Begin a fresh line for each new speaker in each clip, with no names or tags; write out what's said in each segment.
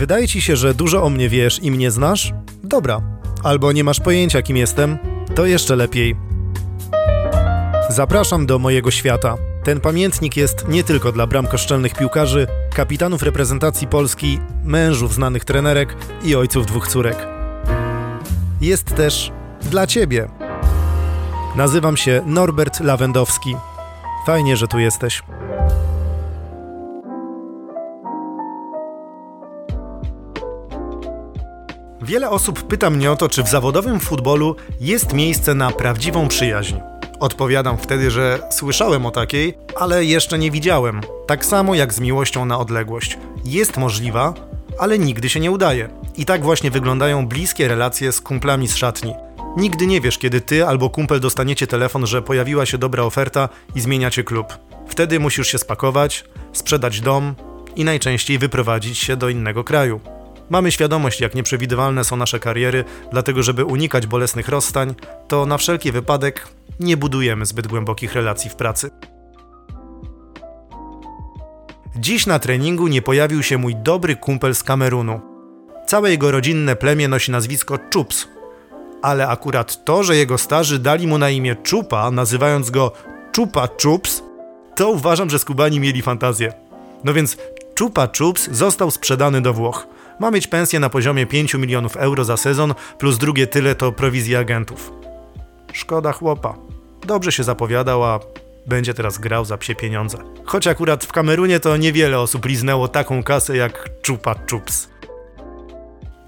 Wydaje ci się, że dużo o mnie wiesz i mnie znasz? Dobra. Albo nie masz pojęcia, kim jestem? To jeszcze lepiej. Zapraszam do mojego świata. Ten pamiętnik jest nie tylko dla bramkoszczelnych piłkarzy, kapitanów reprezentacji Polski, mężów znanych trenerek i ojców dwóch córek. Jest też dla ciebie. Nazywam się Norbert Lawendowski. Fajnie, że tu jesteś. Wiele osób pyta mnie o to, czy w zawodowym futbolu jest miejsce na prawdziwą przyjaźń. Odpowiadam wtedy, że słyszałem o takiej, ale jeszcze nie widziałem. Tak samo jak z miłością na odległość. Jest możliwa, ale nigdy się nie udaje. I tak właśnie wyglądają bliskie relacje z kumplami z szatni. Nigdy nie wiesz, kiedy ty albo kumpel dostaniecie telefon, że pojawiła się dobra oferta i zmieniacie klub. Wtedy musisz się spakować, sprzedać dom i najczęściej wyprowadzić się do innego kraju. Mamy świadomość, jak nieprzewidywalne są nasze kariery, dlatego żeby unikać bolesnych rozstań, to na wszelki wypadek nie budujemy zbyt głębokich relacji w pracy. Dziś na treningu nie pojawił się mój dobry kumpel z Kamerunu. Całe jego rodzinne plemię nosi nazwisko Chups, ale akurat to, że jego starzy dali mu na imię Czupa, nazywając go Czupa Chups, to uważam, że skubani mieli fantazję. No więc Czupa Chups został sprzedany do Włoch. Ma mieć pensję na poziomie 5 milionów euro za sezon, plus drugie tyle to prowizji agentów. Szkoda chłopa. Dobrze się zapowiadał, a będzie teraz grał za psie pieniądze. Choć akurat w Kamerunie to niewiele osób liznęło taką kasę jak Czupa Chups.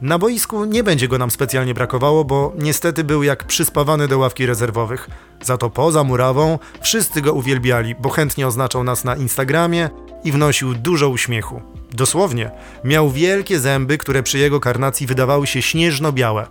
Na boisku nie będzie go nam specjalnie brakowało, bo niestety był jak przyspawany do ławki rezerwowych. Za to poza murawą wszyscy go uwielbiali, bo chętnie oznaczał nas na Instagramie i wnosił dużo uśmiechu. Dosłownie, miał wielkie zęby, które przy jego karnacji wydawały się śnieżno-białe.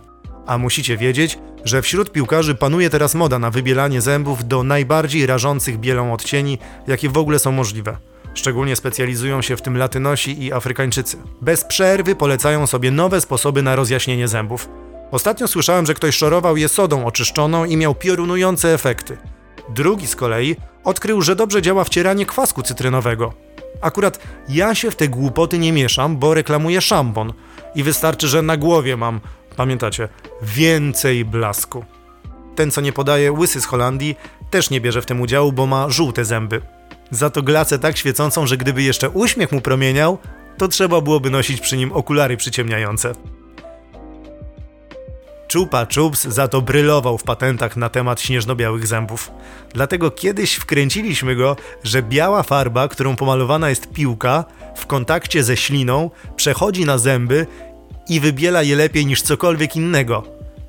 A musicie wiedzieć, że wśród piłkarzy panuje teraz moda na wybielanie zębów do najbardziej rażących bielą odcieni, jakie w ogóle są możliwe. Szczególnie specjalizują się w tym Latynosi i Afrykańczycy. Bez przerwy polecają sobie nowe sposoby na rozjaśnienie zębów. Ostatnio słyszałem, że ktoś szorował je sodą oczyszczoną i miał piorunujące efekty. Drugi z kolei odkrył, że dobrze działa wcieranie kwasku cytrynowego. Akurat ja się w te głupoty nie mieszam, bo reklamuję szampon i wystarczy, że na głowie mam, pamiętacie, więcej blasku. Ten, co nie podaje łysy z Holandii, też nie bierze w tym udziału, bo ma żółte zęby. Za to glacę tak świecącą, że gdyby jeszcze uśmiech mu promieniał, to trzeba byłoby nosić przy nim okulary przyciemniające. Czupa Chups za to brylował w patentach na temat śnieżno-białych zębów. Dlatego kiedyś wkręciliśmy go, że biała farba, którą pomalowana jest piłka, w kontakcie ze śliną przechodzi na zęby i wybiela je lepiej niż cokolwiek innego.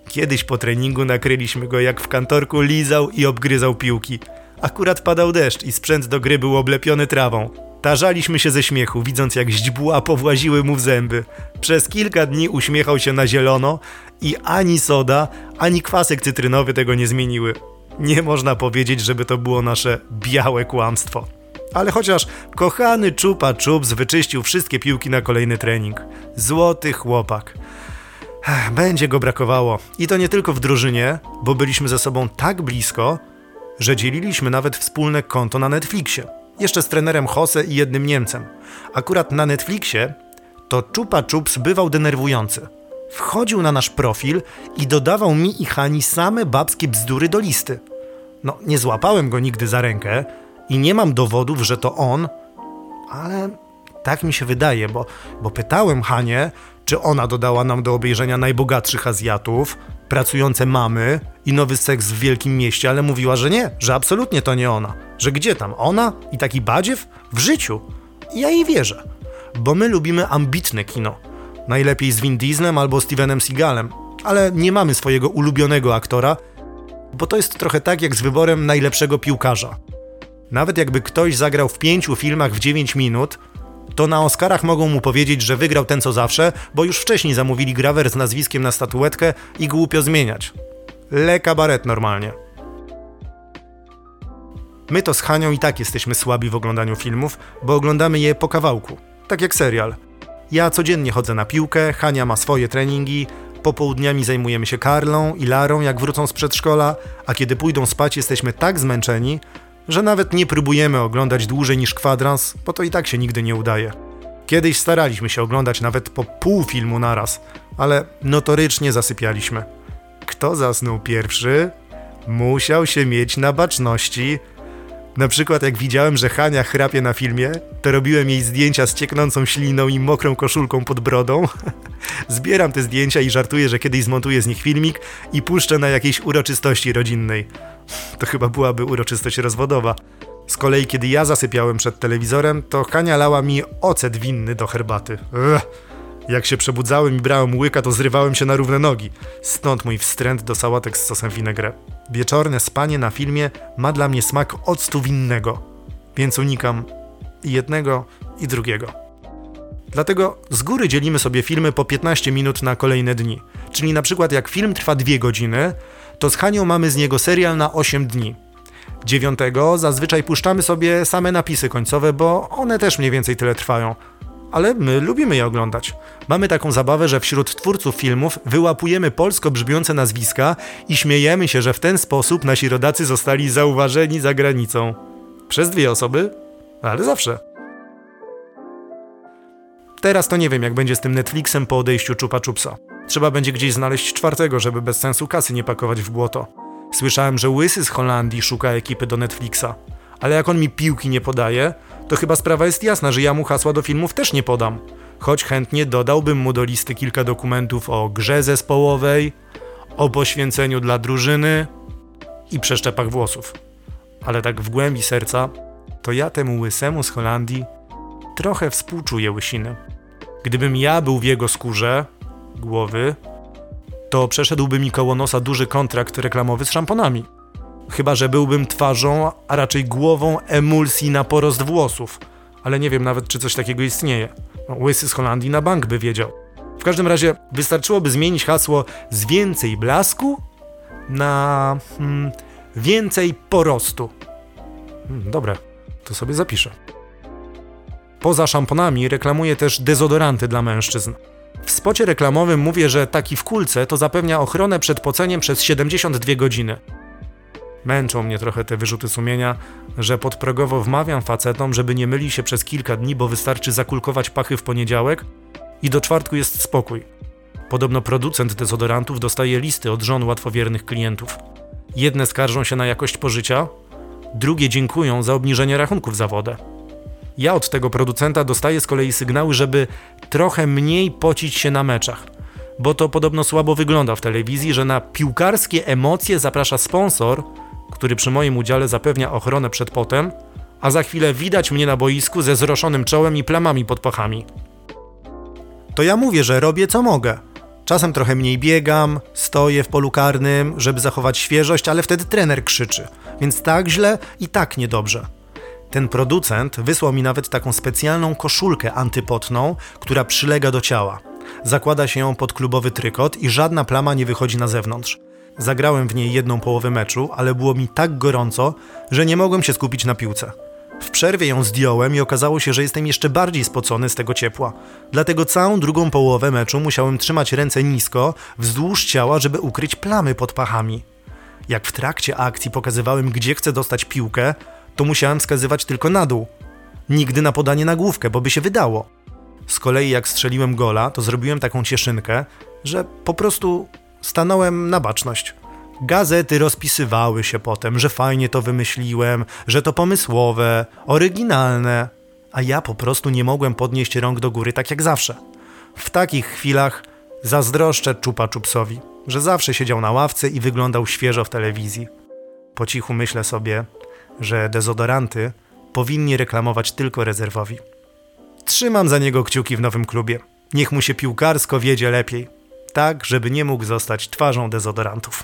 Kiedyś po treningu nakryliśmy go jak w kantorku lizał i obgryzał piłki. Akurat padał deszcz i sprzęt do gry był oblepiony trawą. Tarzaliśmy się ze śmiechu, widząc jak źdźbła powłaziły mu w zęby. Przez kilka dni uśmiechał się na zielono i ani soda, ani kwasek cytrynowy tego nie zmieniły. Nie można powiedzieć, żeby to było nasze białe kłamstwo. Ale chociaż kochany Czupa Czups wyczyścił wszystkie piłki na kolejny trening. Złoty chłopak. Będzie go brakowało. I to nie tylko w drużynie, bo byliśmy ze sobą tak blisko, że dzieliliśmy nawet wspólne konto na Netflixie. Jeszcze z trenerem Jose i jednym Niemcem. Akurat na Netflixie to Czupa Czups bywał denerwujący. Wchodził na nasz profil i dodawał mi i Hani same babskie bzdury do listy. No, nie złapałem go nigdy za rękę i nie mam dowodów, że to on, ale tak mi się wydaje, bo, bo pytałem Hanie, czy ona dodała nam do obejrzenia najbogatszych Azjatów, pracujące mamy i nowy seks w wielkim mieście, ale mówiła, że nie, że absolutnie to nie ona. Że gdzie tam? Ona i taki badziew? W życiu. Ja jej wierzę. Bo my lubimy ambitne kino. Najlepiej z Vin Dieslem albo Stevenem Seagalem. Ale nie mamy swojego ulubionego aktora, bo to jest trochę tak jak z wyborem najlepszego piłkarza. Nawet jakby ktoś zagrał w pięciu filmach w 9 minut, to na Oscarach mogą mu powiedzieć, że wygrał ten co zawsze, bo już wcześniej zamówili grawer z nazwiskiem na statuetkę i głupio zmieniać. Le kabaret normalnie. My to z Hanią i tak jesteśmy słabi w oglądaniu filmów, bo oglądamy je po kawałku, tak jak serial. Ja codziennie chodzę na piłkę, Hania ma swoje treningi, popołudniami zajmujemy się Karlą i Larą, jak wrócą z przedszkola, a kiedy pójdą spać jesteśmy tak zmęczeni, że nawet nie próbujemy oglądać dłużej niż kwadrans, bo to i tak się nigdy nie udaje. Kiedyś staraliśmy się oglądać nawet po pół filmu naraz, ale notorycznie zasypialiśmy. Kto zasnął pierwszy? Musiał się mieć na baczności. Na przykład jak widziałem, że Hania chrapie na filmie, to robiłem jej zdjęcia z cieknącą śliną i mokrą koszulką pod brodą. Zbieram te zdjęcia i żartuję, że kiedyś zmontuję z nich filmik i puszczę na jakiejś uroczystości rodzinnej. To chyba byłaby uroczystość rozwodowa. Z kolei, kiedy ja zasypiałem przed telewizorem, to Hania lała mi ocet winny do herbaty. Ugh. Jak się przebudzałem i brałem łyka, to zrywałem się na równe nogi. Stąd mój wstręt do sałatek z sosem vinaigrette. Wieczorne spanie na filmie ma dla mnie smak octu winnego, więc unikam i jednego, i drugiego. Dlatego z góry dzielimy sobie filmy po 15 minut na kolejne dni. Czyli na przykład jak film trwa 2 godziny, to z Hanią mamy z niego serial na 8 dni. Dziewiątego zazwyczaj puszczamy sobie same napisy końcowe, bo one też mniej więcej tyle trwają. Ale my lubimy je oglądać. Mamy taką zabawę, że wśród twórców filmów wyłapujemy polsko brzmiące nazwiska i śmiejemy się, że w ten sposób nasi rodacy zostali zauważeni za granicą. Przez dwie osoby, ale zawsze. Teraz to nie wiem, jak będzie z tym Netflixem po odejściu Chupa Chupsa. Trzeba będzie gdzieś znaleźć czwartego, żeby bez sensu kasy nie pakować w błoto. Słyszałem, że Łysy z Holandii szuka ekipy do Netflixa. Ale jak on mi piłki nie podaje, to chyba sprawa jest jasna, że ja mu hasła do filmów też nie podam. Choć chętnie dodałbym mu do listy kilka dokumentów o grze zespołowej, o poświęceniu dla drużyny i przeszczepach włosów. Ale tak w głębi serca, to ja temu Łysemu z Holandii trochę współczuję Łysiny. Gdybym ja był w jego skórze, głowy, to przeszedłby mi koło nosa duży kontrakt reklamowy z szamponami. Chyba, że byłbym twarzą, a raczej głową emulsji na porost włosów. Ale nie wiem nawet, czy coś takiego istnieje. No, łysy z Holandii na bank by wiedział. W każdym razie wystarczyłoby zmienić hasło z więcej blasku na hmm, więcej porostu. Hmm, dobre, to sobie zapiszę. Poza szamponami reklamuje też dezodoranty dla mężczyzn. W spocie reklamowym mówię, że taki w kulce to zapewnia ochronę przed poceniem przez 72 godziny. Męczą mnie trochę te wyrzuty sumienia, że podprogowo wmawiam facetom, żeby nie myli się przez kilka dni, bo wystarczy zakulkować pachy w poniedziałek i do czwartku jest spokój. Podobno producent dezodorantów dostaje listy od żon łatwowiernych klientów. Jedne skarżą się na jakość pożycia, drugie dziękują za obniżenie rachunków za wodę. Ja od tego producenta dostaję z kolei sygnały, żeby trochę mniej pocić się na meczach, bo to podobno słabo wygląda w telewizji, że na piłkarskie emocje zaprasza sponsor, który przy moim udziale zapewnia ochronę przed potem, a za chwilę widać mnie na boisku ze zroszonym czołem i plamami pod pachami. To ja mówię, że robię co mogę. Czasem trochę mniej biegam, stoję w polu karnym, żeby zachować świeżość, ale wtedy trener krzyczy, więc tak źle i tak niedobrze. Ten producent wysłał mi nawet taką specjalną koszulkę antypotną, która przylega do ciała. Zakłada się ją pod klubowy trykot i żadna plama nie wychodzi na zewnątrz. Zagrałem w niej jedną połowę meczu, ale było mi tak gorąco, że nie mogłem się skupić na piłce. W przerwie ją zdjąłem i okazało się, że jestem jeszcze bardziej spocony z tego ciepła. Dlatego całą drugą połowę meczu musiałem trzymać ręce nisko, wzdłuż ciała, żeby ukryć plamy pod pachami. Jak w trakcie akcji pokazywałem, gdzie chcę dostać piłkę, to musiałem wskazywać tylko na dół. Nigdy na podanie na główkę, bo by się wydało. Z kolei jak strzeliłem gola, to zrobiłem taką cieszynkę, że po prostu stanąłem na baczność. Gazety rozpisywały się potem, że fajnie to wymyśliłem, że to pomysłowe, oryginalne, a ja po prostu nie mogłem podnieść rąk do góry tak jak zawsze. W takich chwilach zazdroszczę Czupa Czupsowi, że zawsze siedział na ławce i wyglądał świeżo w telewizji. Po cichu myślę sobie, że dezodoranty powinni reklamować tylko rezerwowi. Trzymam za niego kciuki w nowym klubie. Niech mu się piłkarsko wiedzie lepiej, tak żeby nie mógł zostać twarzą dezodorantów.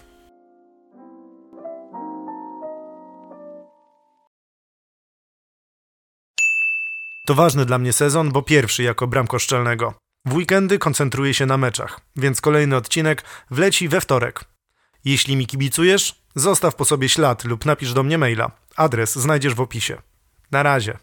To ważny dla mnie sezon, bo pierwszy jako bramkoszczelnego. W weekendy koncentruję się na meczach, więc kolejny odcinek wleci we wtorek. Jeśli mi kibicujesz, zostaw po sobie ślad lub napisz do mnie maila Adres znajdziesz w opisie. Na razie.